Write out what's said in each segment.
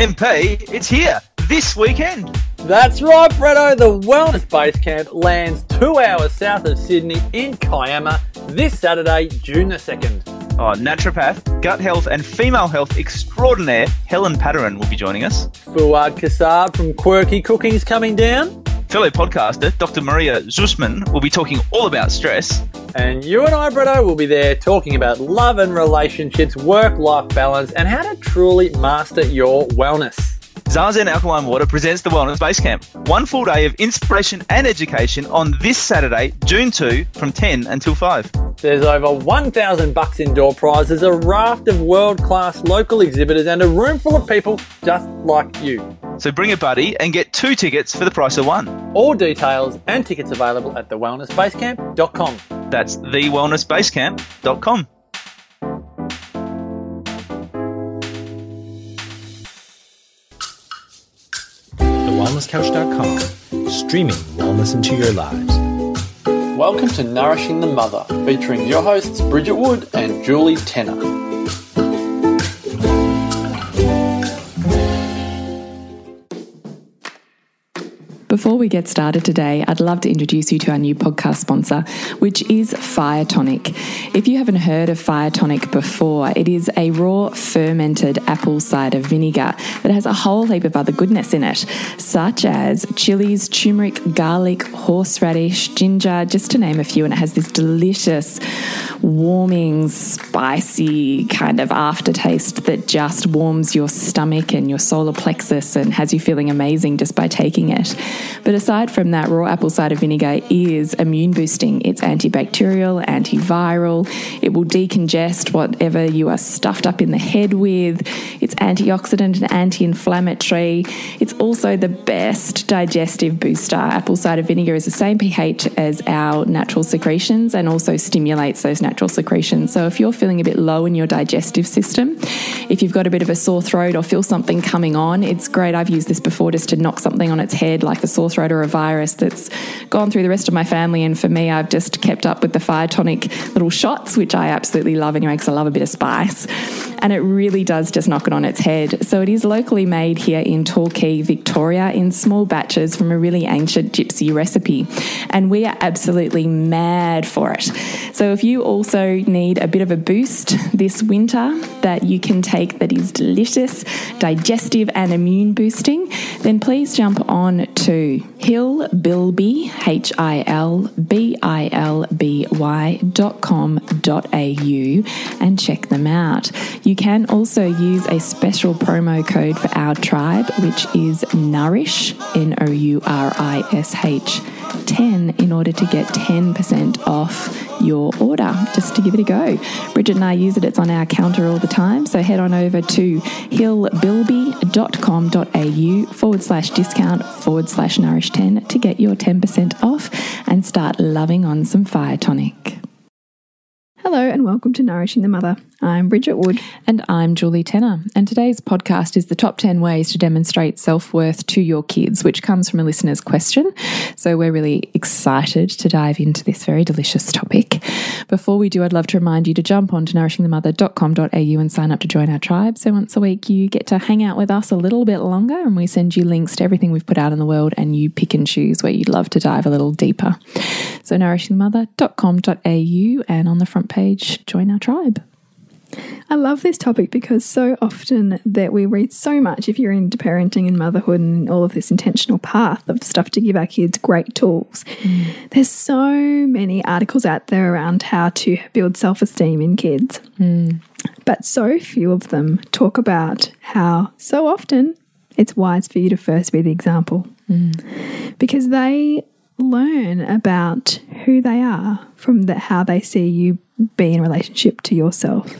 MP, it's here this weekend. That's right, Bretto. The Wellness Base Camp lands two hours south of Sydney in Kiama this Saturday, June the 2nd. Oh, naturopath, gut health, and female health extraordinaire Helen Padarin will be joining us. Fuad Kassab from Quirky Cooking's coming down. Fellow podcaster Dr. Maria Zusman will be talking all about stress. And you and I, Bretto, will be there talking about love and relationships, work life balance, and how to truly master your wellness. Zazen Alkaline Water presents the Wellness Base Camp. One full day of inspiration and education on this Saturday, June 2, from 10 until 5. There's over 1,000 bucks indoor prizes, a raft of world-class local exhibitors, and a room full of people just like you. So bring a buddy and get two tickets for the price of one. All details and tickets available at thewellnessbasecamp.com. That's thewellnessbasecamp.com. TheWellnessCouch.com, streaming wellness into your lives. Welcome to Nourishing the Mother, featuring your hosts Bridget Wood and Julie Tenner. Before we get started today, I'd love to introduce you to our new podcast sponsor, which is Fire Tonic. If you haven't heard of Fire Tonic before, it is a raw fermented apple cider vinegar that has a whole heap of other goodness in it, such as chilies, turmeric, garlic, horseradish, ginger, just to name a few. And it has this delicious, warming, spicy kind of aftertaste that just warms your stomach and your solar plexus and has you feeling amazing just by taking it. But aside from that, raw apple cider vinegar is immune boosting. It's antibacterial, antiviral. It will decongest whatever you are stuffed up in the head with. It's antioxidant and anti inflammatory. It's also the best digestive booster. Apple cider vinegar is the same pH as our natural secretions and also stimulates those natural secretions. So if you're feeling a bit low in your digestive system, if you've got a bit of a sore throat or feel something coming on, it's great. I've used this before just to knock something on its head, like a sore throat or a virus that's gone through the rest of my family. And for me, I've just kept up with the fire tonic little shots, which I absolutely love anyway, because I love a bit of spice. And it really does just knock it on its head. So it is locally made here in Torquay, Victoria, in small batches from a really ancient gypsy recipe. And we are absolutely mad for it. So if you also need a bit of a boost this winter that you can take that is delicious, digestive, and immune boosting, then please jump on to hillbilby, H I L B I L B Y dot com dot au and check them out. You can also use a special promo code for our tribe, which is Nourish, N O U R I S H. 10 in order to get 10% off your order just to give it a go. Bridget and I use it, it's on our counter all the time. So head on over to hillbilby.com.au forward slash discount forward slash nourish 10 to get your 10% off and start loving on some fire tonic. Hello and welcome to Nourishing the Mother. I'm Bridget Wood. And I'm Julie Tenner. And today's podcast is the top 10 ways to demonstrate self worth to your kids, which comes from a listener's question. So we're really excited to dive into this very delicious topic. Before we do, I'd love to remind you to jump on to nourishingthemother.com.au and sign up to join our tribe. So once a week, you get to hang out with us a little bit longer and we send you links to everything we've put out in the world and you pick and choose where you'd love to dive a little deeper. So nourishingthemother.com.au and on the front page, join our tribe. I love this topic because so often that we read so much if you're into parenting and motherhood and all of this intentional path of stuff to give our kids great tools. Mm. There's so many articles out there around how to build self-esteem in kids. Mm. But so few of them talk about how so often it's wise for you to first be the example. Mm. Because they learn about who they are from the, how they see you be in relationship to yourself.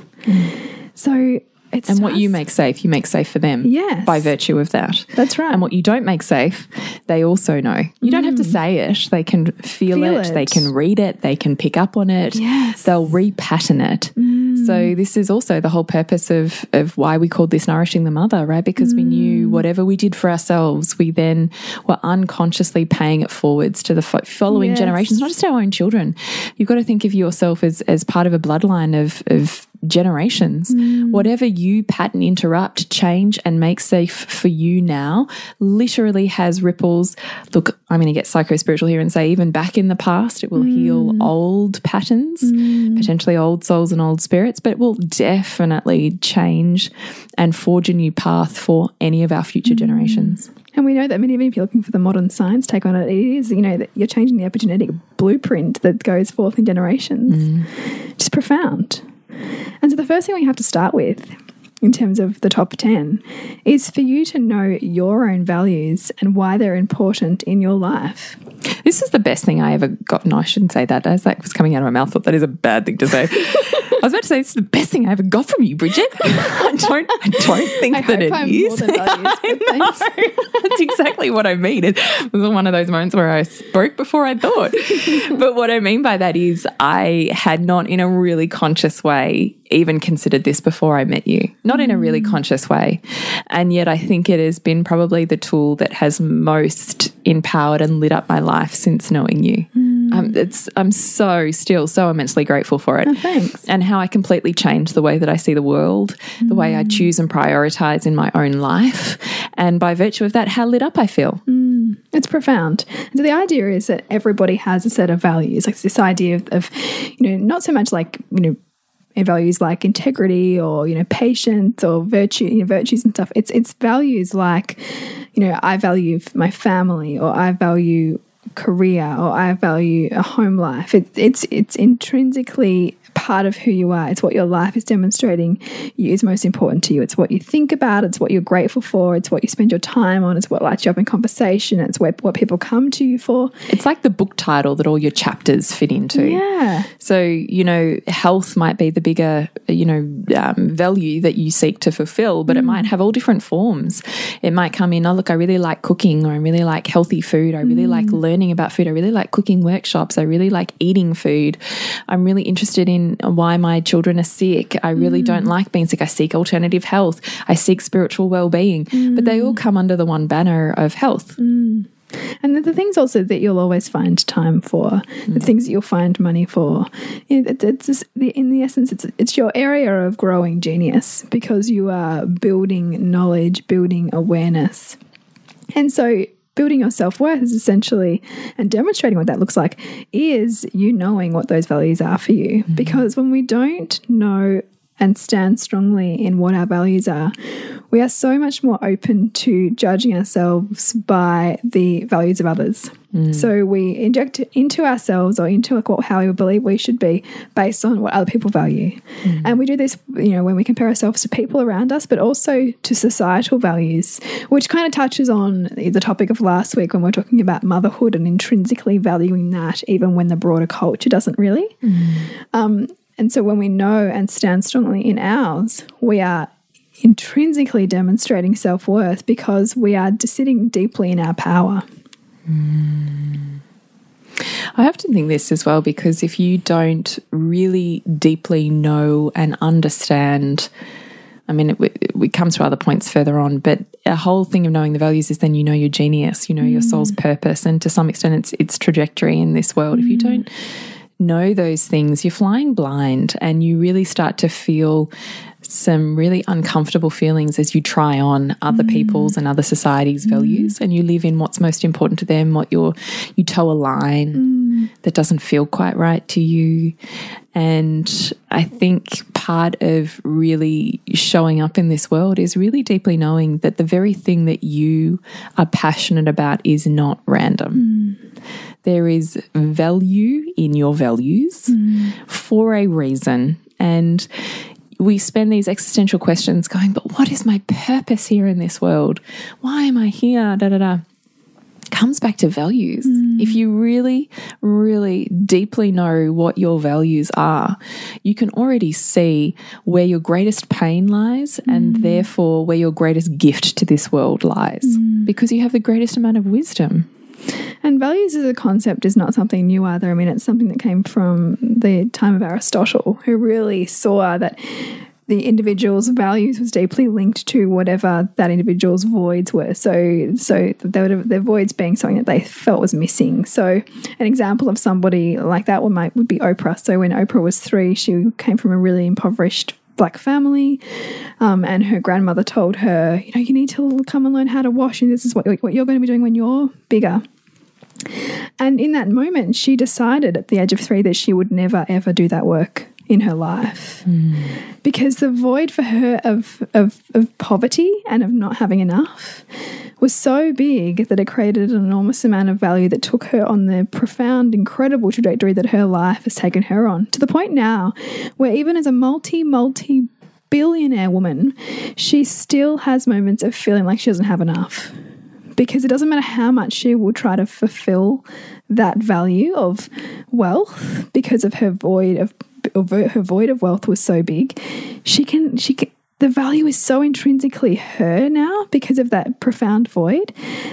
So it's and what you make safe, you make safe for them. Yes. By virtue of that. That's right. And what you don't make safe, they also know. You don't have to mm. say it. They can feel, Feel it, it. They can read it. They can pick up on it. Yes. They'll repattern it. Mm. So this is also the whole purpose of of why we called this nourishing the mother, right? Because we knew mm. whatever we did for ourselves, we then were unconsciously paying it forwards to the following Yes. generations, not just our own children. You've got to think of yourself as as part of a bloodline of of generations. Mm. Whatever you pattern interrupt, change, and make safe for you now literally has ripples. Look, I'm going to get psycho spiritual here and say, even back in the past, it will heal mm. old patterns, mm. potentially old souls and old spirits, but it will definitely change and forge a new path for any of our future generations. And we know that many of you, if you're looking for the modern science take on it, it is, you know, that you're changing the epigenetic blueprint that goes forth in generations. Just profound. And so the first thing we have to start with in terms of the top 10 is for you to know your own values and why they're important in your life. This is the best thing I ever got. No, I shouldn't say that. As that was coming out of my mouth, I thought that is a bad thing to say. I was about to say it's the best thing I ever got from you, Bridget. I don't. I don't think I that it I'm is. more than values, but I know. That's exactly what I mean. It was one of those moments where I spoke before I thought. but what I mean by that is I had not, in a really conscious way, even considered this before I met you. Not in a really mm. conscious way. And yet I think it has been probably the tool that has most empowered and lit up my life since knowing you. Mm. Um, it's, I'm so still so immensely grateful for it. Oh, thanks. And how I completely changed the way that I see the world, the way I mm. choose and prioritize in my own life. And by virtue of that, how lit up I feel. It's profound. And so the idea is that everybody has a set of values, like this idea of, of you know, not so much like, you know, values like integrity or you know patience or virtue you know, virtues and stuff. It's it's values like you know i value my family or i value career or i value a home life. It, it's it's intrinsically part of who you are it's what your life is demonstrating is most important to you it's what you think about it's what you're grateful for it's what you spend your time on it's what lights you up in conversation it's what, what people come to you for It's like the book title that all your chapters fit into. yeah So, you know, health might be the bigger, you know, um, value that you seek to fulfill, but it might have all different forms. It might come in, oh, look, I really like cooking, or I really like healthy food. I really like learning about food. I really like cooking workshops. I really like eating food. I'm really interested in why my children are sick. I really don't mm. like being sick. I seek alternative health. I seek spiritual well being. But they all mm. come under the one banner of health. Mm. And the, the things also that you'll always find time for, the things that you'll find money for. You it- it's just the, in the essence, it's it's your area of growing genius because you are building knowledge, building awareness, and so building your self worth is essentially and demonstrating what that looks like is you knowing what those values are for you. Mm-hmm. Because when we don't know and stand strongly in what our values are, we are so much more open to judging ourselves by the values of others. Mm. So we inject into ourselves or into like what, how we believe we should be based on what other people value. Mm. And we do this, you know, when we compare ourselves to people around us, but also to societal values, which kind of touches on the topic of last week when we are talking about motherhood and intrinsically valuing that, even when the broader culture doesn't really. Mm. Um, and so when we know and stand strongly in ours, we are intrinsically demonstrating self worth because we are sitting deeply in our power. Mm. I often think this as well because if you don't really deeply know and understand, I mean, it, it, it comes to other points further on, but a whole thing of knowing the values is then you know your genius, you know your mm. soul's purpose, and to some extent its its trajectory in this world. If you mm. don't know those things, you're flying blind, and you really start to feel some really uncomfortable feelings as you try on other mm. people's and other societies' mm. values, and you live in what's most important to them, what you're you toe a line mm. that doesn't feel quite right to you. And I think part of really showing up in this world is really deeply knowing that the very thing that you are passionate about is not random. There is value in your values mm. for a reason. And we spend these existential questions going, but what is my purpose here in this world? Why am I here? Da da da comes back to values. Mm. If you really, really deeply know what your values are, you can already see where your greatest pain lies and mm. therefore where your greatest gift to this world lies because you have the greatest amount of wisdom. And values as a concept is not something new either. I mean, it's something that came from the time of Aristotle, who really saw that the individual's values was deeply linked to whatever that individual's voids were. So, so they would have, their voids being something that they felt was missing. So, an example of somebody like that one might would be Oprah. So, when Oprah was three, she came from a really impoverished black family, um, and her grandmother told her, you know, you need to come and learn how to wash, and this is what, what you're going to be doing when you're bigger. And in that moment, she decided at the age of three that she would never ever do that work in her life. Hmm. Because the void for her of, of, of poverty and of not having enough was so big that it created an enormous amount of value that took her on the profound, incredible trajectory that her life has taken her on to the point now where even as a multi, multi billionaire woman, she still has moments of feeling like she doesn't have enough because it doesn't matter how much she will try to fulfill that value of wealth because of her void of, her void of wealth was so big she can she can the value is so intrinsically her now because of that profound void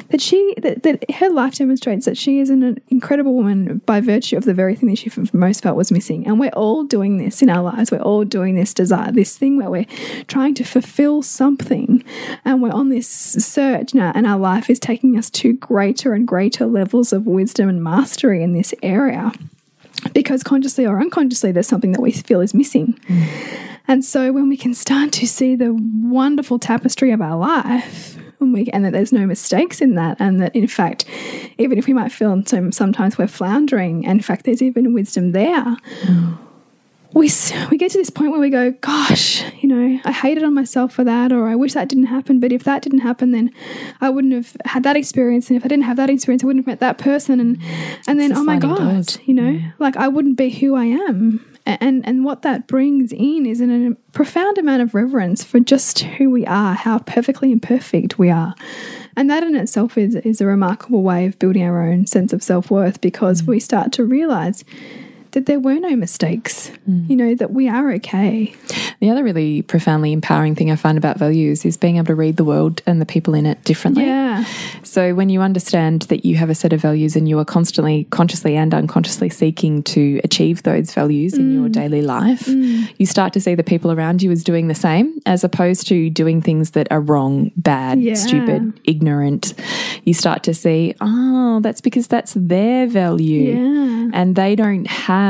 that she that, that her life demonstrates that she is an incredible woman by virtue of the very thing that she most felt was missing. And we're all doing this in our lives. We're all doing this desire this thing where we're trying to fulfill something. And we're on this search now and our life is taking us to greater and greater levels of wisdom and mastery in this area because consciously or unconsciously there's something that we feel is missing and so when we can start to see the wonderful tapestry of our life, and, we, and that there's no mistakes in that, and that in fact, even if we might feel some, sometimes we're floundering, and in fact, there's even wisdom there. We, we get to this point where we go, gosh, you know, I hated on myself for that, or I wish that didn't happen. But if that didn't happen, then I wouldn't have had that experience. And if I didn't have that experience, I wouldn't have met that person. And and then, oh my god, doors. you know, like I wouldn't be who I am. And and what that brings in is an, a profound amount of reverence for just who we are, how perfectly imperfect we are. And that in itself is, is a remarkable way of building our own sense of self worth because we start to realize that there were no mistakes, you know, that we are okay. The other really profoundly empowering thing I find about values is being able to read the world and the people in it differently. Yeah. So when you understand that you have a set of values and you are constantly, consciously and unconsciously seeking to achieve those values in Mm. your daily life, you start to see the people around you as doing the same, as opposed to doing things that are wrong, bad, Yeah. stupid, ignorant. You start to see, oh, that's because that's their value. Yeah. And they don't have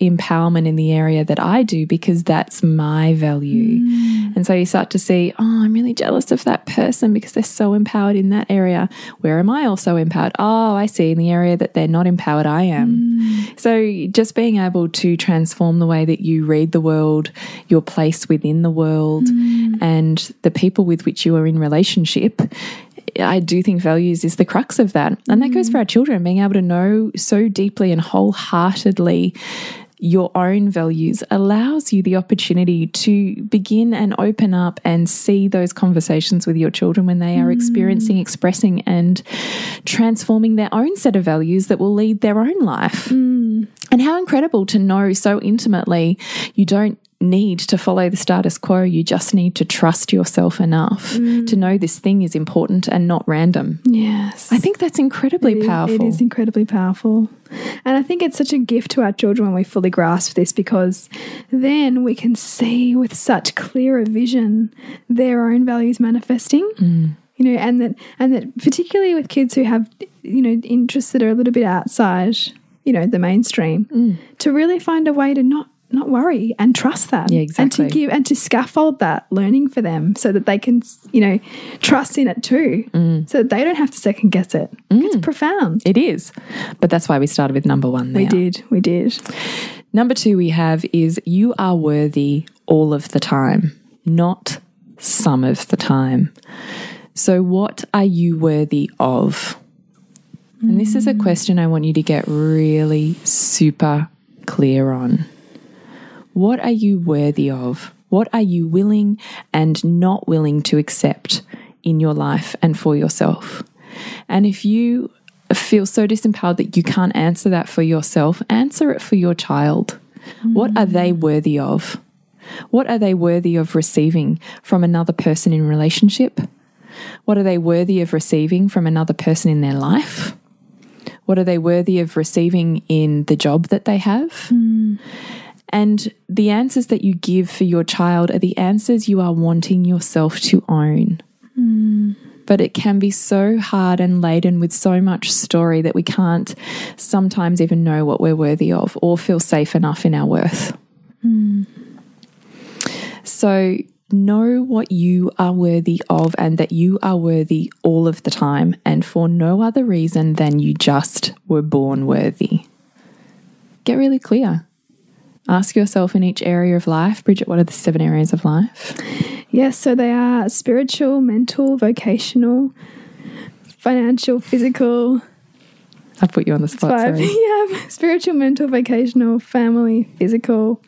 empowerment in the area that I do because that's my value. Mm. And so you start to see, oh, I'm really jealous of that person because they're so empowered in that area. Where am I also empowered? Oh, I see. In the area that they're not empowered, I am. Mm. So just being able to transform the way that you read the world, your place within the world, Mm. and the people with which you are in relationship. I do think values is the crux of that. And that goes for mm. our children, being able to know so deeply and wholeheartedly your own values allows you the opportunity to begin and open up and see those conversations with your children when they are experiencing, mm. expressing, and transforming their own set of values that will lead their own life. Mm. And how incredible to know so intimately you don't need to follow the status quo. You just need to trust yourself enough to know this thing is important and not random. Yes. I think that's incredibly It is- powerful. It is incredibly powerful. And I think it's such a gift to our children when we fully grasp this because then we can see with such clearer vision their own values manifesting. Mm. You know, and that and that particularly with kids who have, you know, interests that are a little bit outside, you know, the mainstream, Mm. to really find a way to not not worry and trust that. Yeah, And to give and to scaffold that learning for them so that they can, you know, trust in it too. Mm. So that they don't have to second guess it. It's profound. It is. But that's why we started with number one there. We did. We did. Number two we have is you are worthy all of the time, not some of the time. So, what are you worthy of? And this is a question I want you to get really super clear on. What are you worthy of? What are you willing and not willing to accept in your life and for yourself? And if you feel so disempowered that you can't answer that for yourself, answer it for your child. What are they mm. worthy of? What are they worthy of receiving from another person in relationship? What are they worthy of receiving from another person in their life? What are they worthy of receiving in the job that they have? Mm. And the answers that you give for your child are the answers you are wanting yourself to own. But it can be so hard and laden with so much story that we can't sometimes even know what we're worthy of or feel safe enough in our worth. So know what you are worthy of and that you are worthy all of the time and for no other reason than you just were born worthy. Get really clear. Ask yourself in each area of life, Bridget, what are the seven areas of life? Yes, so they are spiritual, mental, vocational, financial, physical. I put you on the spot. Five. Sorry. yeah, spiritual, mental, vocational, family, physical,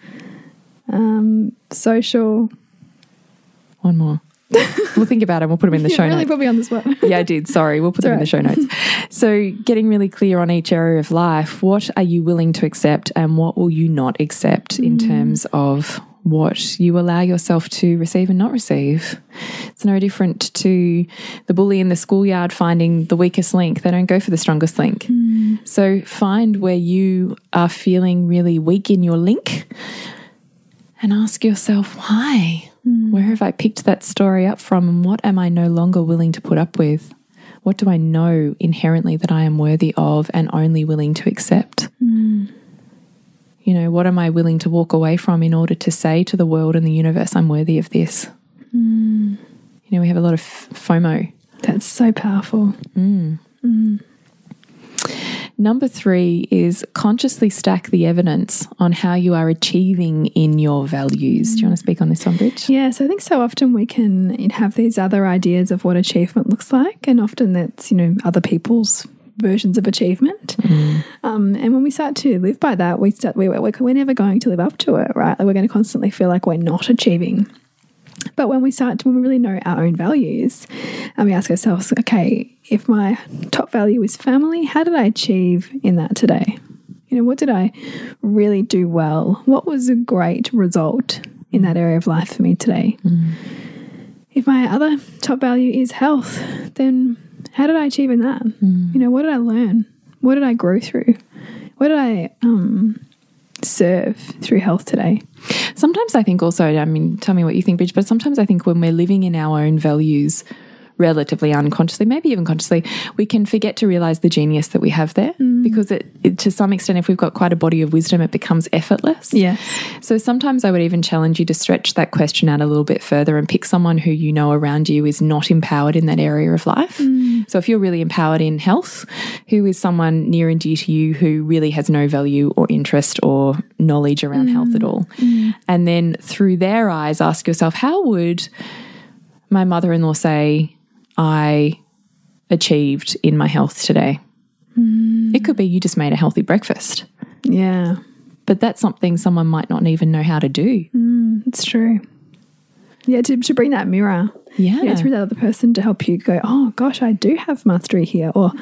um, social. One more. We'll think about it. We'll put them in the You show really notes. put me on the spot. yeah, I did. Sorry. We'll put them in the show notes. So, getting really clear on each area of life. What are you willing to accept and what will you not accept in mm. terms of what you allow yourself to receive and not receive? It's no different to the bully in the schoolyard finding the weakest link. They don't go for the strongest link. Mm. So, find where you are feeling really weak in your link and ask yourself why. Hmm. Where have I picked that story up from, and what am I no longer willing to put up with? What do I know inherently that I am worthy of and only willing to accept? Hmm. You know, what am I willing to walk away from in order to say to the world and the universe, I'm worthy of this? Hmm. You know, we have a lot of FOMO. That's so powerful. Number three is consciously stack the evidence on how you are achieving in your values. Do you want to speak on this one, Bridge? Yeah, so I think so often we can have these other ideas of what achievement looks like, and often that's, you know, other people's versions of achievement. Um, and when we start to live by that, we start, we, we're, we're never going to live up to it, right? Like we're going to constantly feel like we're not achieving. But when we start to, when we really know our own values and we ask ourselves, okay, if my top value is family, how did I achieve in that today? You know, what did I really do well? What was a great result in that area of life for me today? If my other top value is health, then how did I achieve in that? You know, what did I learn? What did I grow through? What did I um, serve through health today? Sometimes I think also, I mean, tell me what you think, Bridge, but sometimes I think when we're living in our own values relatively unconsciously, maybe even consciously, we can forget to realize the genius that we have there mm. because it, it, to some extent, if we've got quite a body of wisdom, it becomes effortless. Yeah. So sometimes I would even challenge you to stretch that question out a little bit further and pick someone who you know around you is not empowered in that area of life. Mm. So if you're really empowered in health, who is someone near and dear to you who really has no value or interest or knowledge around mm. health at all? And then through their eyes, ask yourself, how would my mother in law say I achieved in my health today? Hmm. It could be you just made a healthy breakfast, Yeah. but that's something someone might not even know how to do. Hmm, it's true. Yeah, to, to bring that mirror Yeah. yeah, through that other person to help you go, oh gosh, I do have mastery here. Or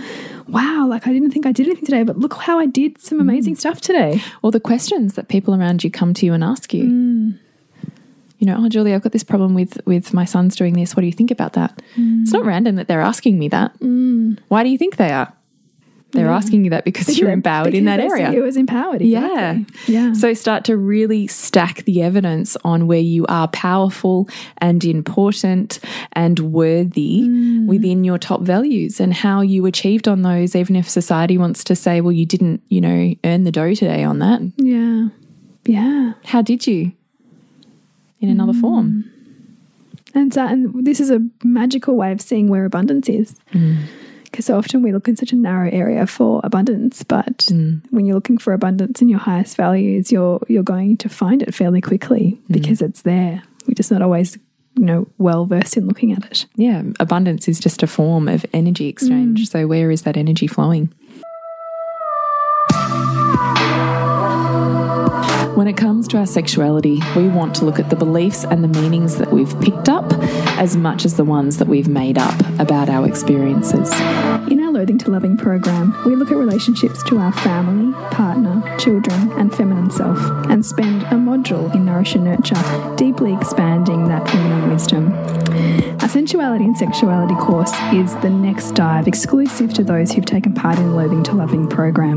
wow, like I didn't think I did anything today, but look how I did some hmm. amazing stuff today. or the questions that people around you come to you and ask you. You know, oh Julie, I've got this problem with with my son's doing this. What do you think about that? It's not mm. random that they're asking me that. Mm. Why do you think they are? They're asking you that because you're empowered in that Because they see area. You was empowered. Yeah. Exactly. Yeah. So start to really stack the evidence on where you are powerful and important and worthy mm. within your top values and how you achieved on those, even if society wants to say, well, you didn't, you know, earn the dough today on that. yeah. Yeah. How did you? In another form. Mm. And so, and this is a magical way of seeing where abundance is. Mm. Because so often we look in such a narrow area for abundance, but mm. when you're looking for abundance in your highest values, you're you're going to find it fairly quickly because it's there. We're just not always, you know, well versed in looking at it. Yeah. Abundance is just a form of energy exchange. So where is that energy flowing? When it comes to our sexuality, we want to look at the beliefs and the meanings that we've picked up as much as the ones that we've made up about our experiences. In our Loathing to Loving program, we look at relationships to our family, partner, children, and feminine self, and spend a module in Nourish and Nurture, deeply expanding that feminine wisdom. Our sensuality and sexuality course is the next dive exclusive to those who've taken part in the Loathing to Loving program.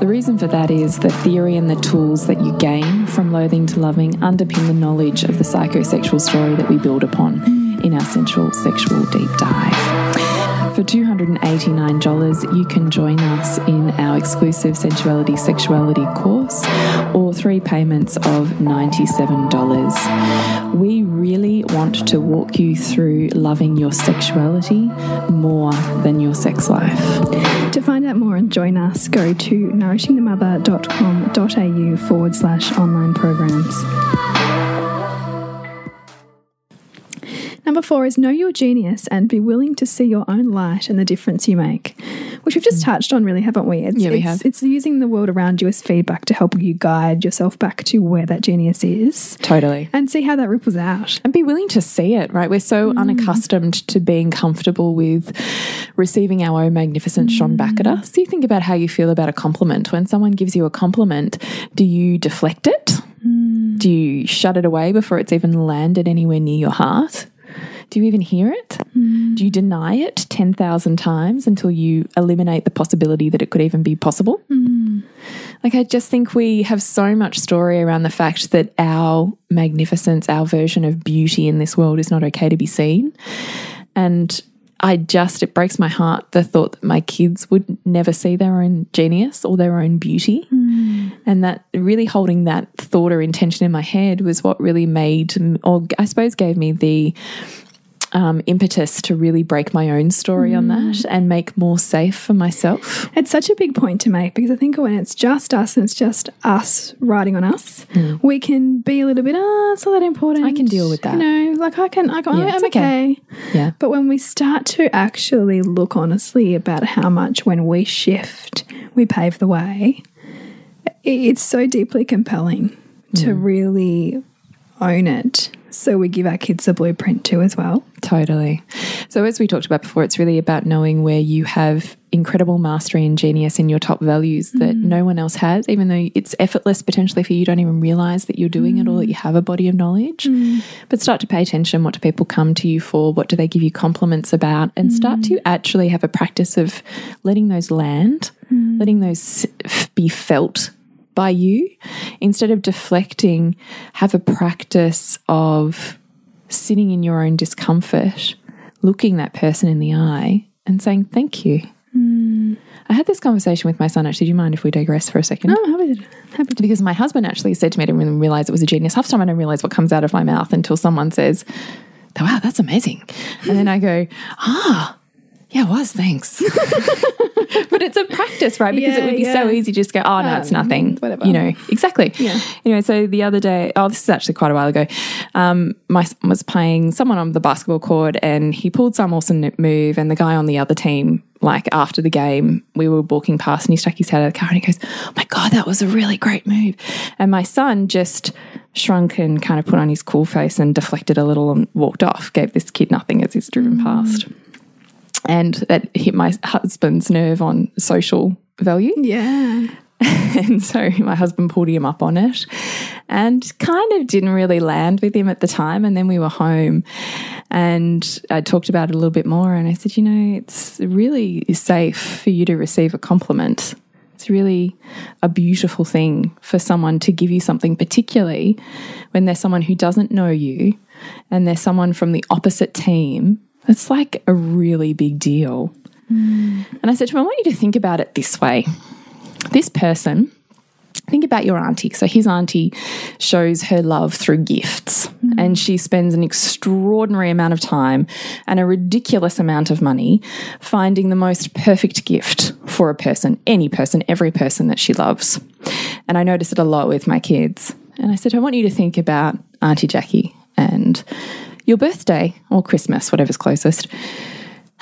The reason for that is the theory and the tools that you gain from loathing to loving underpin the knowledge of the psychosexual story that we build upon in our sensual sexual deep dive. For $289, you can join us in our exclusive sensuality sexuality course or three payments of $97. We really want to walk you through loving your sexuality more than your sex life. To find out more and join us, go to nourishingthemother.com.au forward slash online programs. Number four is know your genius and be willing to see your own light and the difference you make, which we've just mm. touched on, really, haven't we? It's, Yeah, we it's, have. It's using the world around you as feedback to help you guide yourself back to where that genius is Totally. and see how that ripples out. and be willing to see it, right? We're so mm. unaccustomed to being comfortable with receiving our own magnificence shone back at mm. us. Do you think about how you feel about a compliment. When someone gives you a compliment, do you deflect it? Do you shut it away before it's even landed anywhere near your heart? Do you even hear it? Do you deny it 10,000 times until you eliminate the possibility that it could even be possible? Like, I just think we have so much story around the fact that our magnificence, our version of beauty in this world is not okay to be seen. And I just, it breaks my heart the thought that my kids would never see their own genius or their own beauty. And that really holding that thought or intention in my head was what really made, or I suppose gave me the um, impetus to really break my own story on that and make more safe for myself. It's such a big point to make because I think when it's just us and it's just us riding on us, we can be a little bit, oh, it's not that important. I can deal with that. You know, like I can, I can, Yeah, I'm okay. okay. Yeah. But when we start to actually look honestly about how much when we shift, we pave the way, it's so deeply compelling to Hmm. really own it. So we give our kids a blueprint too as well. Totally. So, as we talked about before, it's really about knowing where you have incredible mastery and genius in your top values that mm. no one else has, even though it's effortless potentially for you. You don't even realize that you're doing it or that mm. you have a body of knowledge. Mm. But start to pay attention. What do people come to you for? What do they give you compliments about? And start to actually have a practice of letting those land, letting those be felt by you instead of deflecting have a practice of sitting in your own discomfort looking that person in the eye and saying thank you. I had this conversation with my son actually. Do you mind if we digress for a second? Oh, happy to, happy to. because my husband actually said to me i didn't really realize it was a genius. Half the time i don't realize what comes out of my mouth until someone says wow that's amazing. And then i go ah yeah, it was. Thanks. but it's a practice, right? Because it would be so yeah. easy just go, oh, no, it's nothing. whatever. You know, exactly. Yeah. Anyway, so the other day, oh, this is actually quite a while ago, um, my son was playing someone on the basketball court and he pulled some awesome move, and the guy on the other team, like after the game, we were walking past and he stuck his head out of the car and he goes, oh my God, that was a really great move. And my son just shrunk and kind of put on his cool face and deflected a little and walked off, gave this kid nothing as he's driven past. And that hit my husband's nerve on social value. Yeah. And so my husband pulled him up on it and kind of didn't really land with him at the time. And then we were home and I talked about it a little bit more. And I said, you know, it's really safe for you to receive a compliment. It's really a beautiful thing for someone to give you something, particularly when there's someone who doesn't know you and there's someone from the opposite team. It's like a really big deal. And I said to him, I want you to think about it this way this person, think about your auntie. So his auntie shows her love through gifts mm-hmm. and she spends an extraordinary amount of time and a ridiculous amount of money finding the most perfect gift for a person, any person, every person that she loves. And I notice it a lot with my kids. And I said, I want you to think about Auntie Jackie and your birthday or Christmas, whatever's closest.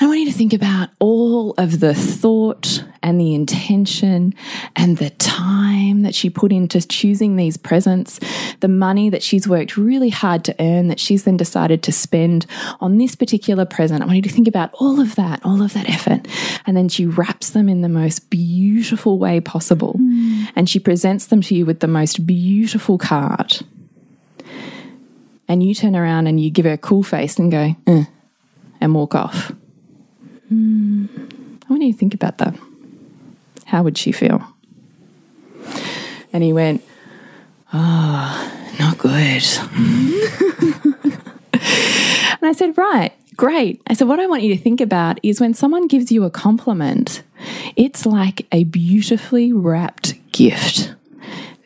I want you to think about all of the thought and the intention and the time that she put into choosing these presents, the money that she's worked really hard to earn that she's then decided to spend on this particular present. I want you to think about all of that, all of that effort. And then she wraps them in the most beautiful way possible. Mm. And she presents them to you with the most beautiful card. And you turn around and you give her a cool face and go, eh, and walk off. I want you to think about that. How would she feel? And he went, Oh, not good. and I said, Right, Great. I said, what I want you to think about is when someone gives you a compliment, it's like a beautifully wrapped gift.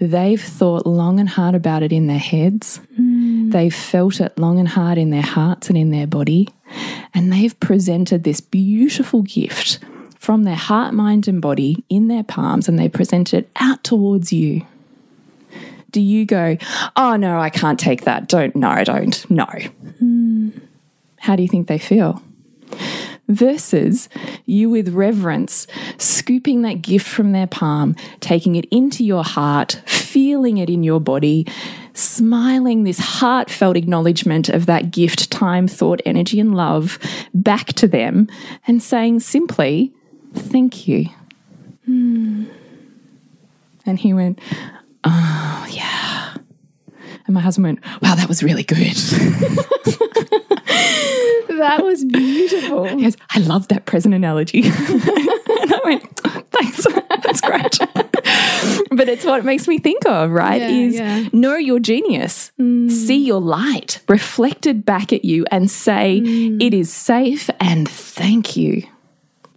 They've thought long and hard about it in their heads. They've felt it long and hard in their hearts and in their body. And they've presented this beautiful gift from their heart, mind, and body in their palms, and they present it out towards you. Do you go, oh no, I can't take that? Don't, no, I don't, no. Hmm. How do you think they feel? Versus you with reverence, scooping that gift from their palm, taking it into your heart, feeling it in your body, smiling this heartfelt acknowledgement of that gift, time, thought, energy, and love back to them, and saying simply, Thank you. Hmm. And he went, Oh, yeah. And my husband went, Wow, that was really good. That was beautiful. He goes, I love that present analogy. and I went, thanks, that's great. but it's what it makes me think of, right? Yeah, is yeah. know your genius, see your light reflected back at you and say, mm. it is safe and thank you.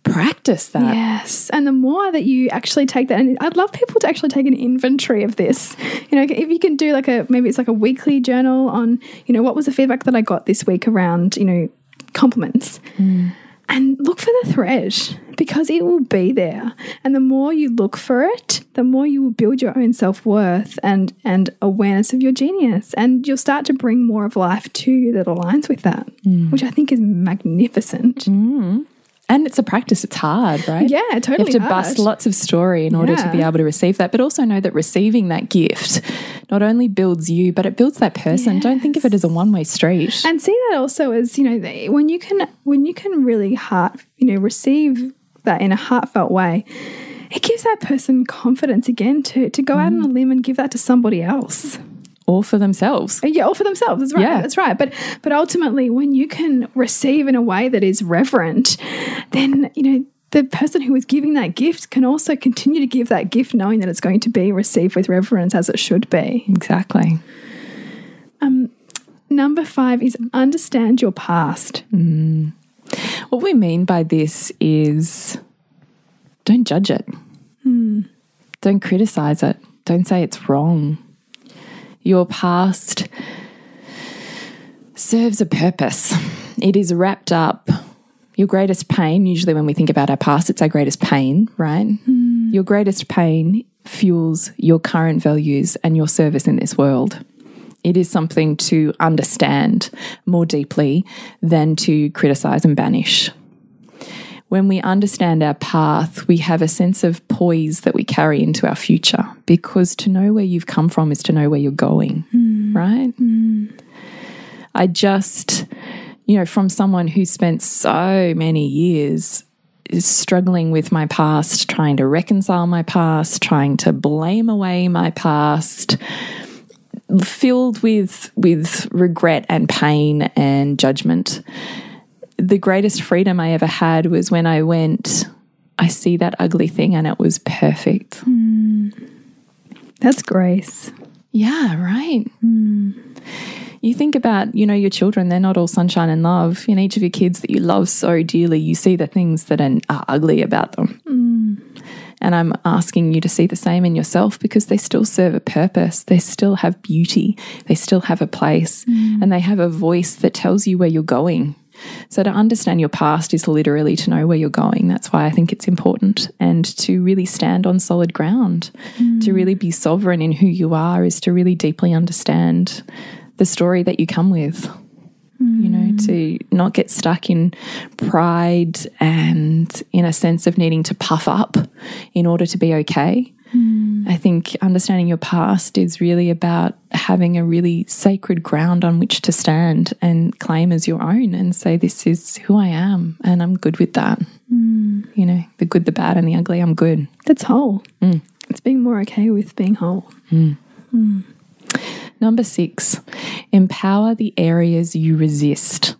Practice that. Yes. And the more that you actually take that, and I'd love people to actually take an inventory of this. You know, if you can do like a maybe it's like a weekly journal on, you know, what was the feedback that I got this week around, you know, compliments. Mm. And look for the thread because it will be there. And the more you look for it, the more you will build your own self worth and, and awareness of your genius. And you'll start to bring more of life to you that aligns with that, mm. which I think is magnificent. Mm. And it's a practice, it's hard, right? Yeah, totally. You have to hard. bust lots of story in order to be able to receive that, but also know that receiving that gift not only builds you, but it builds that person. Don't think of it as a one way street. and see that also as you know when you can when you can really heart you know receive that in a heartfelt way it gives that person confidence again to to go out on mm. a limb and give that to somebody else All for themselves. Uh, yeah all for themselves that's right Yeah. that's right but but ultimately when you can receive in a way that is reverent then you know the person who is giving that gift can also continue to give that gift knowing that it's going to be received with reverence as it should be Exactly. Um, number five is understand your past mm. What we mean by this is don't judge it. Hmm. Don't criticize it. Don't say it's wrong. Your past serves a purpose. It is wrapped up. Your greatest pain, usually when we think about our past, it's our greatest pain, right? Hmm. Your greatest pain fuels your current values and your service in this world. It is something to understand more deeply than to criticize and banish. When we understand our path, we have a sense of poise that we carry into our future because to know where you've come from is to know where you're going, hmm. right? Hmm. I just, you know, from someone who spent so many years struggling with my past, trying to reconcile my past, trying to blame away my past, filled with with regret and pain and judgment. The greatest freedom I ever had was when I went, I see that ugly thing and it was perfect. Hmm. That's grace Yeah, right. Hmm. You think about, you know, your children, they're not all sunshine and love. In each of your kids that you love so dearly, you see the things that are, are ugly about them. Hmm. And I'm asking you to see the same in yourself because they still serve a purpose. They still have beauty. They still have a place hmm. and they have a voice that tells you where you're going. So, to understand your past is literally to know where you're going. That's why I think it's important. And to really stand on solid ground, to mm. really be sovereign in who you are, is to really deeply understand the story that you come with. You know, mm. to not get stuck in pride and in a sense of needing to puff up in order to be okay. I think understanding your past is really about having a really sacred ground on which to stand and claim as your own and say, This is who I am, and I'm good with that. Mm. You know, the good, the bad, and the ugly, I'm good. That's whole. Mm. It's being more okay with being whole. Mm. Number six, empower the areas you resist.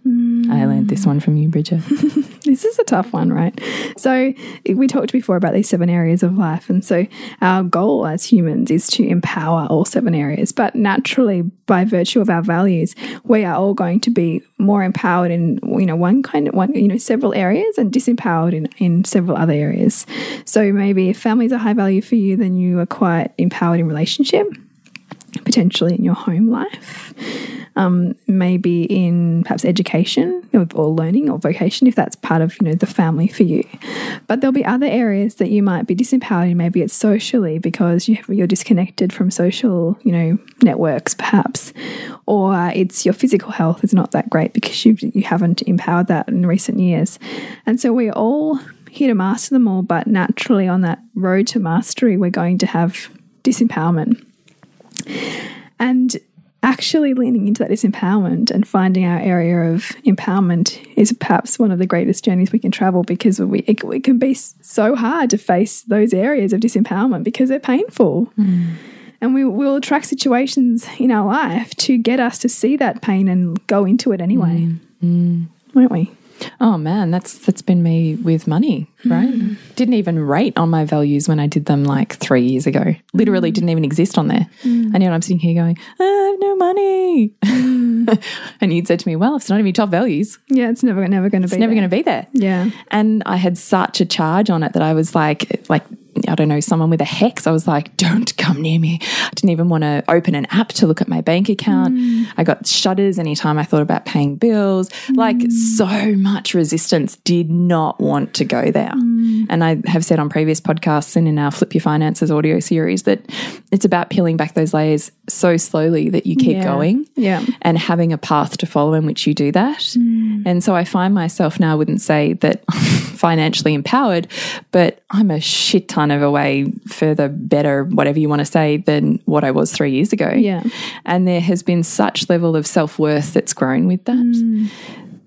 I learned this one from you, Bridget. This is a tough one, right? So we talked before about these seven areas of life, and so our goal as humans is to empower all seven areas. But naturally, by virtue of our values, we are all going to be more empowered in you know one kind of one you know several areas and disempowered in in several other areas. So maybe if families are high value for you, then you are quite empowered in relationship potentially in your home life, um, maybe in perhaps education or learning or vocation, if that's part of you know the family for you. But there'll be other areas that you might be disempowered. Maybe it's socially because you you're disconnected from social you know networks, perhaps, or it's your physical health is not that great because you you haven't empowered that in recent years, and so we're all here to master them all. But naturally, on that road to mastery, we're going to have disempowerment. And actually leaning into that disempowerment and finding our area of empowerment is perhaps one of the greatest journeys we can travel because we, it, it can be so hard to face those areas of disempowerment because they're painful. Mm. And we will attract situations in our life to get us to see that pain and go into it anyway, mm. Mm. won't we? Oh man, that's that's been me with money, right? Mm. Didn't even rate on my values when I did them like three years ago. Literally mm. didn't even exist on there. Mm. And yet I'm sitting here going, I have no money. and you'd said to me, Well, it's not even your top values. Yeah, it's never never gonna be It's never gonna be there. Yeah. And I had such a charge on it that I was like like I don't know, someone with a hex. I was like, don't come near me. I didn't even want to open an app to look at my bank account. Mm. I got shudders anytime I thought about paying bills. Mm. Like, so much resistance did not want to go there. Mm. And I have said on previous podcasts and in our Flip Your Finances audio series that it's about peeling back those layers so slowly that you keep yeah. going yeah. and having a path to follow in which you do that. Mm. And so I find myself now, I wouldn't say that financially empowered, but I'm a shit ton of a way further, better, whatever you want to say, than what I was three years ago. Yeah. And there has been such level of self worth that's grown with that. Mm.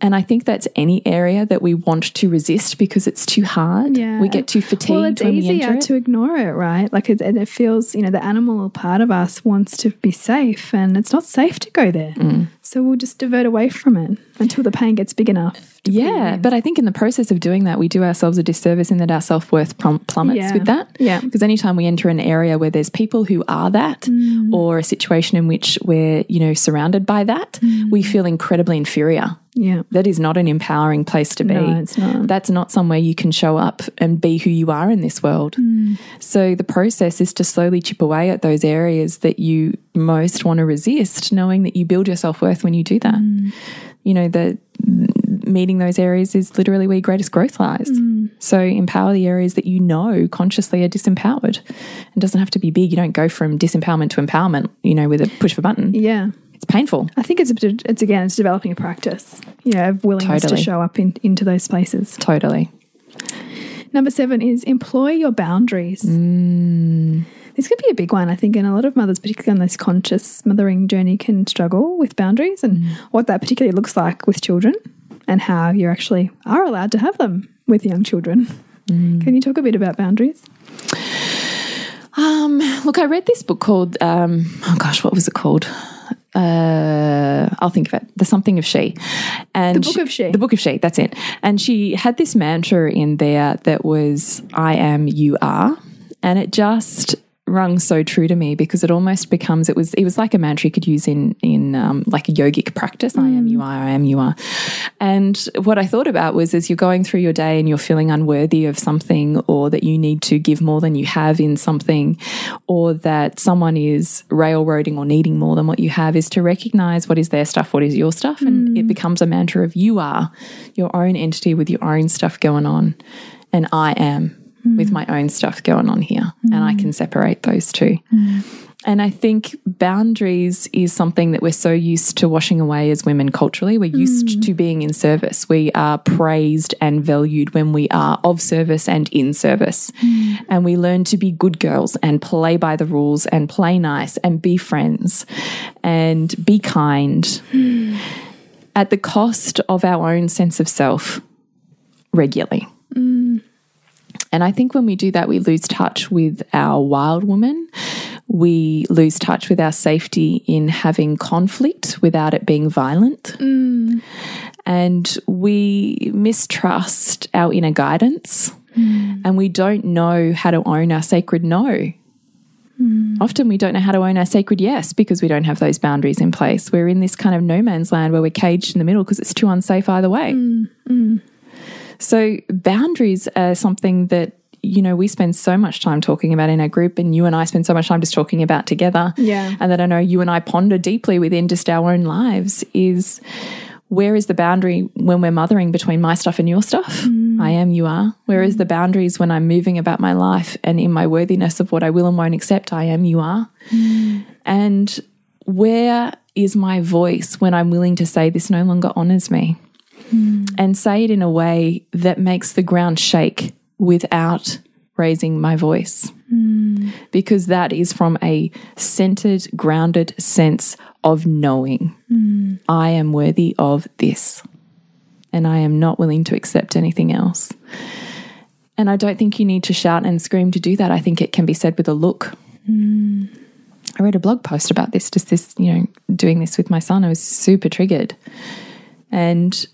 And I think that's any area that we want to resist because it's too hard. Yeah. We get too fatigued. Well, it's easier it. to ignore it, right? Like it, it feels, you know, the animal part of us wants to be safe, and it's not safe to go there. Mm. So we'll just divert away from it until the pain gets big enough. Yeah, but I think in the process of doing that, we do ourselves a disservice in that our self worth plummets yeah. with that. Yeah. Because anytime we enter an area where there's people who are that, mm. or a situation in which we're, you know, surrounded by that, mm. we feel incredibly inferior. Yeah. That is not an empowering place to be. No, it's not. That's not somewhere you can show up and be who you are in this world. Mm. So the process is to slowly chip away at those areas that you most want to resist, knowing that you build your self worth when you do that. You know, the meeting those areas is literally where your greatest growth lies. Mm. So empower the areas that you know consciously are disempowered. It doesn't have to be big. You don't go from disempowerment to empowerment, you know, with a push of a button. Yeah. It's painful. I think it's a, it's again it's developing a practice. You know, of willingness Totally. to show up in, into those spaces. Totally. Number seven is employ your boundaries. Mm. This could be a big one, I think, and a lot of mothers, particularly on this conscious mothering journey, can struggle with boundaries and what that particularly looks like with children and how you actually are allowed to have them with young children. Can you talk a bit about boundaries? Um, look, I read this book called, um, oh gosh, what was it called? Uh, I'll think of it. The something of she, and The Book of She. The book of she. That's it. And she had this mantra in there that was "I am, you are," and it just rung so true to me because it almost becomes it was it was like a mantra you could use in in um, like a yogic practice. I am, you are. I am, you are. And what I thought about was as you're going through your day and you're feeling unworthy of something, or that you need to give more than you have in something, or that someone is railroading or needing more than what you have, is to recognize what is their stuff, what is your stuff. And it becomes a mantra of you are your own entity with your own stuff going on, and I am with mm. my own stuff going on here. And I can mm. separate those two. Mm. And I think boundaries is something that we're so used to washing away as women culturally. We're used to being in service. We are praised and valued when we are of service and in service. And we learn to be good girls and play by the rules and play nice and be friends and be kind at the cost of our own sense of self regularly. And I think when we do that, we lose touch with our wild woman. We lose touch with our safety in having conflict without it being violent. and we mistrust our inner guidance and we don't know how to own our sacred no. Often we don't know how to own our sacred yes because we don't have those boundaries in place. We're in this kind of no man's land where we're caged in the middle because it's too unsafe either way. So, boundaries are something that, you know, we spend so much time talking about in our group, and you and I spend so much time just talking about together. Yeah. And that I know you and I ponder deeply within just our own lives is where is the boundary when we're mothering between my stuff and your stuff? Mm. I am, you are. Where is the boundaries when I'm moving about my life and in my worthiness of what I will and won't accept? I am, you are. Mm. And where is my voice when I'm willing to say this no longer honors me? Mm. And say it in a way that makes the ground shake without raising my voice. Mm. Because that is from a centered, grounded sense of knowing mm. I am worthy of this. And I am not willing to accept anything else. And I don't think you need to shout and scream to do that. I think it can be said with a look. I read a blog post about this, just this, you know, doing this with my son. I was super triggered. And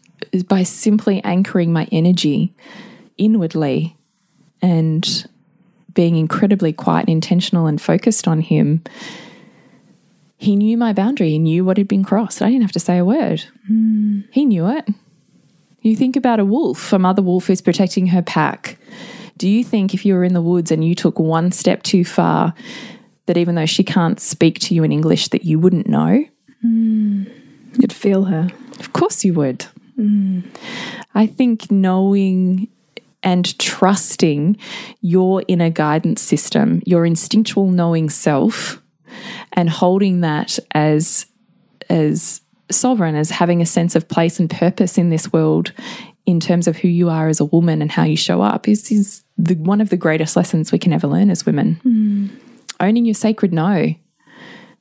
by simply anchoring my energy inwardly and being incredibly quiet and intentional and focused on him, he knew my boundary. He knew what had been crossed. I didn't have to say a word. Hmm. He knew it. You think about a wolf, a mother wolf is protecting her pack. Do you think if you were in the woods and you took one step too far, that even though she can't speak to you in English, that you wouldn't know? Hmm. You'd feel her. Of course you would. I think knowing and trusting your inner guidance system, your instinctual knowing self, and holding that as as sovereign, as having a sense of place and purpose in this world in terms of who you are as a woman and how you show up is, is the, one of the greatest lessons we can ever learn as women. Hmm. Owning your sacred no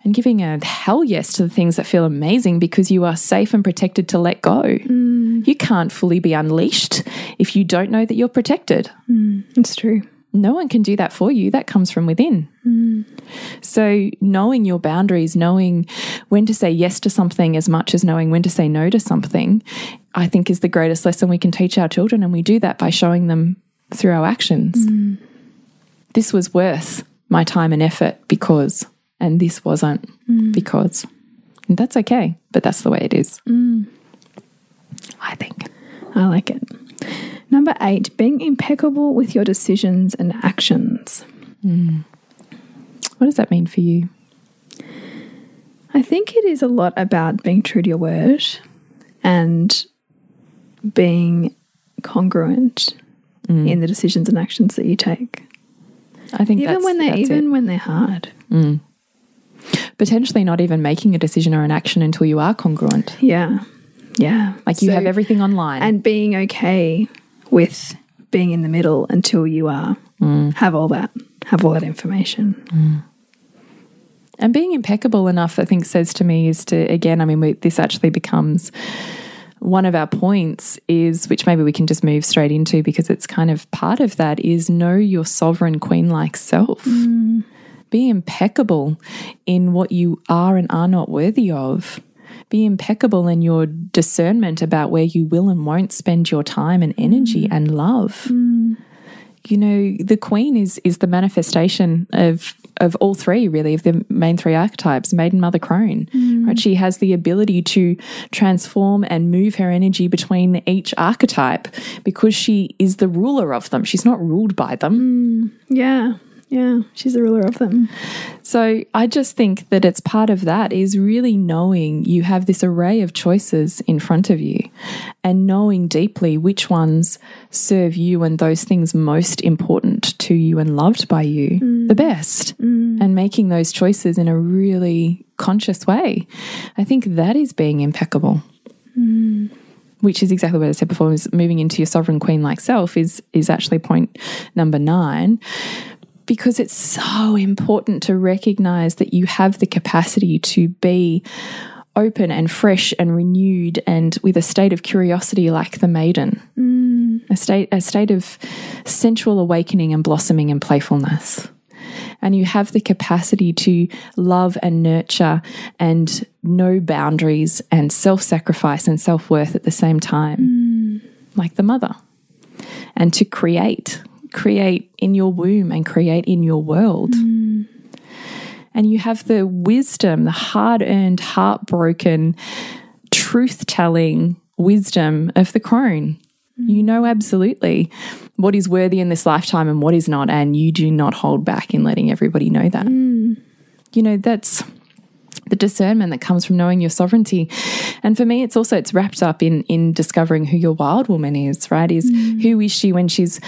and giving a hell yes to the things that feel amazing because you are safe and protected to let go. Mm. You can't fully be unleashed if you don't know that you're protected. Mm, it's true. No one can do that for you. That comes from within. Mm. So, knowing your boundaries, knowing when to say yes to something as much as knowing when to say no to something, I think is the greatest lesson we can teach our children. And we do that by showing them through our actions. This was worth my time and effort because, and this wasn't mm. because. And that's okay, but that's the way it is. Mm. I think. I like it. Number eight, being impeccable with your decisions and actions. What does that mean for you? I think it is a lot about being true to your word and being congruent mm. in the decisions and actions that you take. I think Even that's, when they're even it. when they're hard. Potentially not even making a decision or an action until you are congruent. Yeah. Yeah. Like you So- have everything online. and being okay with being in the middle until you are mm. have all that have all that information. Mm. And being impeccable enough, I think, says to me is to, again, I mean, we, this actually becomes one of our points is, which maybe we can just move straight into because it's kind of part of that, is know your sovereign queen like self. Mm. Be impeccable in what you are and are not worthy of. Be impeccable in your discernment about where you will and won't spend your time and energy mm. and love. Mm. You know the queen is is the manifestation of of all three really of the main three archetypes maiden mother crone mm. right? She has the ability to transform and move her energy between each archetype because she is the ruler of them. She's not ruled by them. Yeah. Yeah. She's the ruler of them. so I just think that it's part of that is really knowing you have this array of choices in front of you and knowing deeply which ones serve you and those things most important to you and loved by you mm. the best mm. and making those choices in a really conscious way. I think that is being impeccable. Mm. Which is exactly what I said before. Is moving into your sovereign queen like self is is actually point number nine because it's so important to recognize that you have the capacity to be open and fresh and renewed and with a state of curiosity like the maiden. Mm. A state a state of sensual awakening and blossoming and playfulness. And you have the capacity to love and nurture and know boundaries and self sacrifice and self worth at the same time, mm. like the mother, and to create, create in your womb and create in your world. And you have the wisdom, the hard earned, heartbroken, truth telling wisdom of the crone. You know absolutely what is worthy in this lifetime and what is not, and you do not hold back in letting everybody know that. Mm. You know, that's the discernment that comes from knowing your sovereignty. And for me, it's also it's wrapped up in in discovering who your wild woman is, right? Is mm. who is she when she's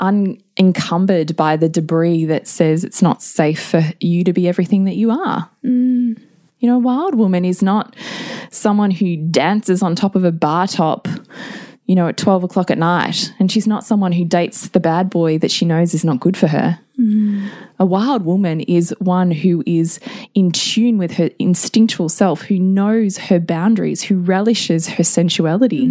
unencumbered by the debris that says it's not safe for you to be everything that you are. Mm. You know, a wild woman is not someone who dances on top of a bar top, you know, at 12 o'clock at night. And she's not someone who dates the bad boy that she knows is not good for her. A wild woman is one who is in tune with her instinctual self, who knows her boundaries, who relishes her sensuality.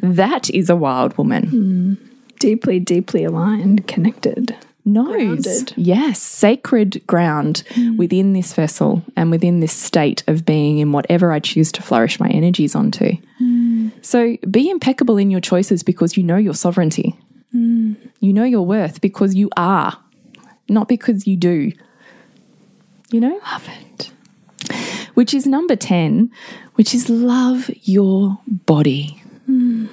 That is a wild woman. Deeply, deeply aligned, connected. knows. Grounded. Yes, sacred ground within this vessel and within this state of being in whatever I choose to flourish my energies onto. So be impeccable in your choices because you know your sovereignty. You know your worth because you are, not because you do. You know? Love it. Which is number 10, which is love your body. Hmm.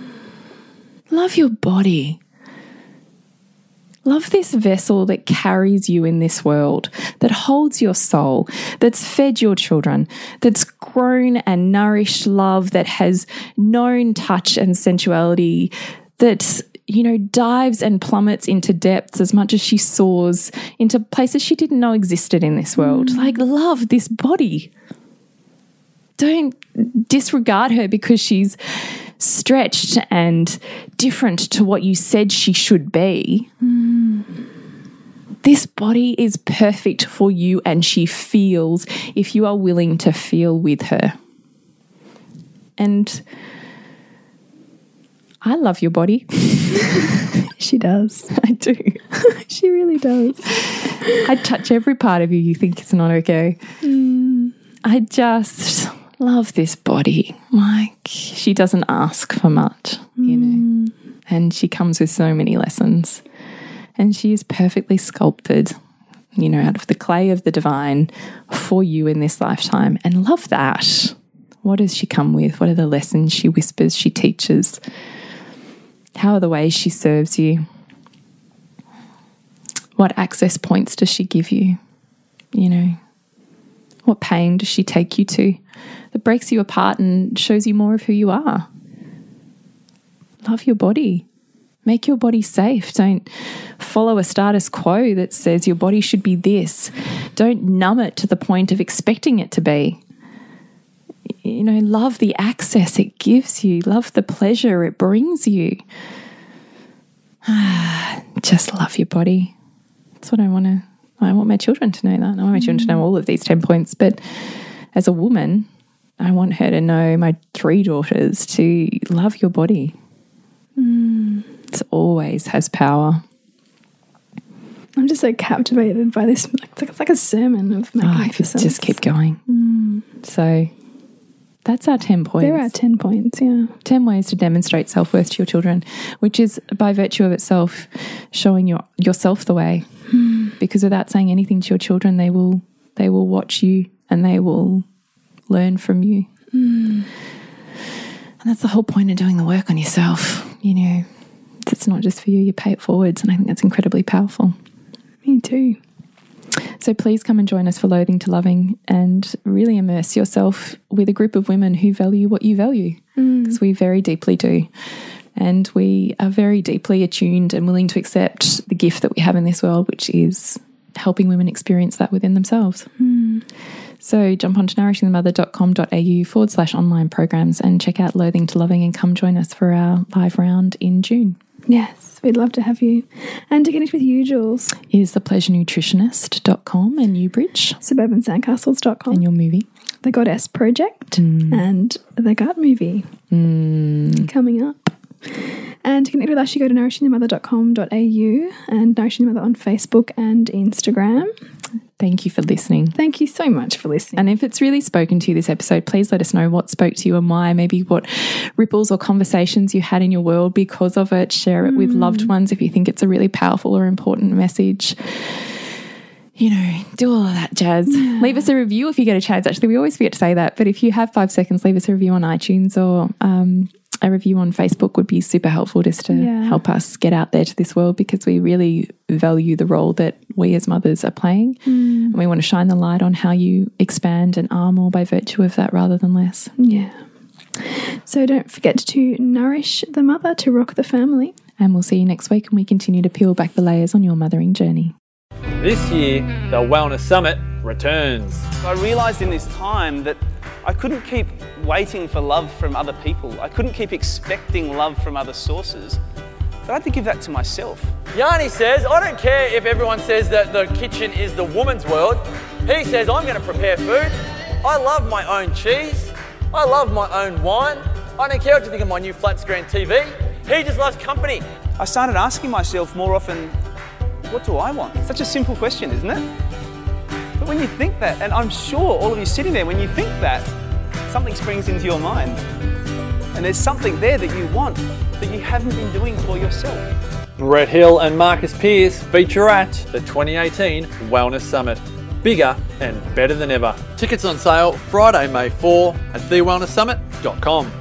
Love your body. Love this vessel that carries you in this world, that holds your soul, that's fed your children, that's grown and nourished love, that has known touch and sensuality, that, you know, dives and plummets into depths as much as she soars into places she didn't know existed in this world. Mm. Like, love this body. Don't disregard her because she's stretched and different to what you said she should be. Mm. This body is perfect for you, and she feels if you are willing to feel with her. And I love your body. She does. I do. She really does. I touch every part of you you think it's not okay. Mm. I just love this body. Like, she doesn't ask for much, you know. Mm. And she comes with so many lessons. And she is perfectly sculpted, you know, out of the clay of the divine for you in this lifetime. And love that. What does she come with? What are the lessons she whispers, she teaches? How are the ways she serves you? What access points does she give you? You know, what pain does she take you to that breaks you apart and shows you more of who you are? Love your body. Make your body safe. Don't follow a status quo that says your body should be this. Don't numb it to the point of expecting it to be. You know, love the access it gives you, love the pleasure it brings you. Just love your body. That's what I want to. I want my children to know that. I want my children to know mm. all of these 10 points. But as a woman, I want her to know, my three daughters, to love your body. Mm. It always has power. I'm just so captivated by this. It's like, it's like a sermon of ah, Oh, I could magnificence. just keep going. Mm. So that's our 10 points. There are 10 points, yeah. 10 ways to demonstrate self worth to your children, which is by virtue of itself showing your, yourself the way. Hmm. Because without saying anything to your children, they will they will watch you and they will learn from you. Hmm. And that's the whole point of doing the work on yourself. You know, it's not just for you, you pay it forwards. And I think that's incredibly powerful. Me too. So please come and join us for Loathing to Loving and really immerse yourself with a group of women who value what you value mm. because we very deeply do. And we are very deeply attuned and willing to accept the gift that we have in this world, which is helping women experience that within themselves. Mm. So jump onto nourishingthemother.com.au forward slash online programs and check out Loathing to Loving and come join us for our live round in June. Yes, we'd love to have you. And to connect with you, Jules, Is thepleasurenutritionist.com and Newbridge suburbansandcastles.com, and your movie. The Goddess Project, mm. and The Gut Movie mm. coming up. And to connect with us, you go to nourishingthemother.com.au and Nourishing the Mother on Facebook and Instagram. Thank you for listening. Thank you so much for listening. And if it's really spoken to you this episode, please let us know what spoke to you and why. Maybe what ripples or conversations you had in your world because of it. Share it with loved ones if you think it's a really powerful or important message. You know, do all of that jazz. Leave us a review if you get a chance. Actually, we always forget to say that. But if you have five seconds, leave us a review on iTunes or um, a review on Facebook would be super helpful just to Yeah. help us get out there to this world because we really value the role that we as mothers are playing. And we want to shine the light on how you expand and are more by virtue of that rather than less. yeah. So don't forget to nourish the mother to rock the family. And we'll see you next week and we continue to peel back the layers on your mothering journey. This year, the Wellness Summit returns. I realized in this time that I couldn't keep waiting for love from other people. I couldn't keep expecting love from other sources. I had to give that to myself. Yanni says, I don't care if everyone says that the kitchen is the woman's world. He says, I'm going to prepare food. I love my own cheese. I love my own wine. I don't care what you think of my new flat screen TV. He just loves company. I started asking myself more often, what do I want? Such a simple question, isn't it? But when you think that, and I'm sure all of you sitting there, when you think that, something springs into your mind. And there's something there that you want that you haven't been doing for yourself. Brett Hill and Marcus Pierce feature at the 2018 Wellness Summit. Bigger and better than ever. Tickets on sale Friday, May 4 at thewellnesssummit.com.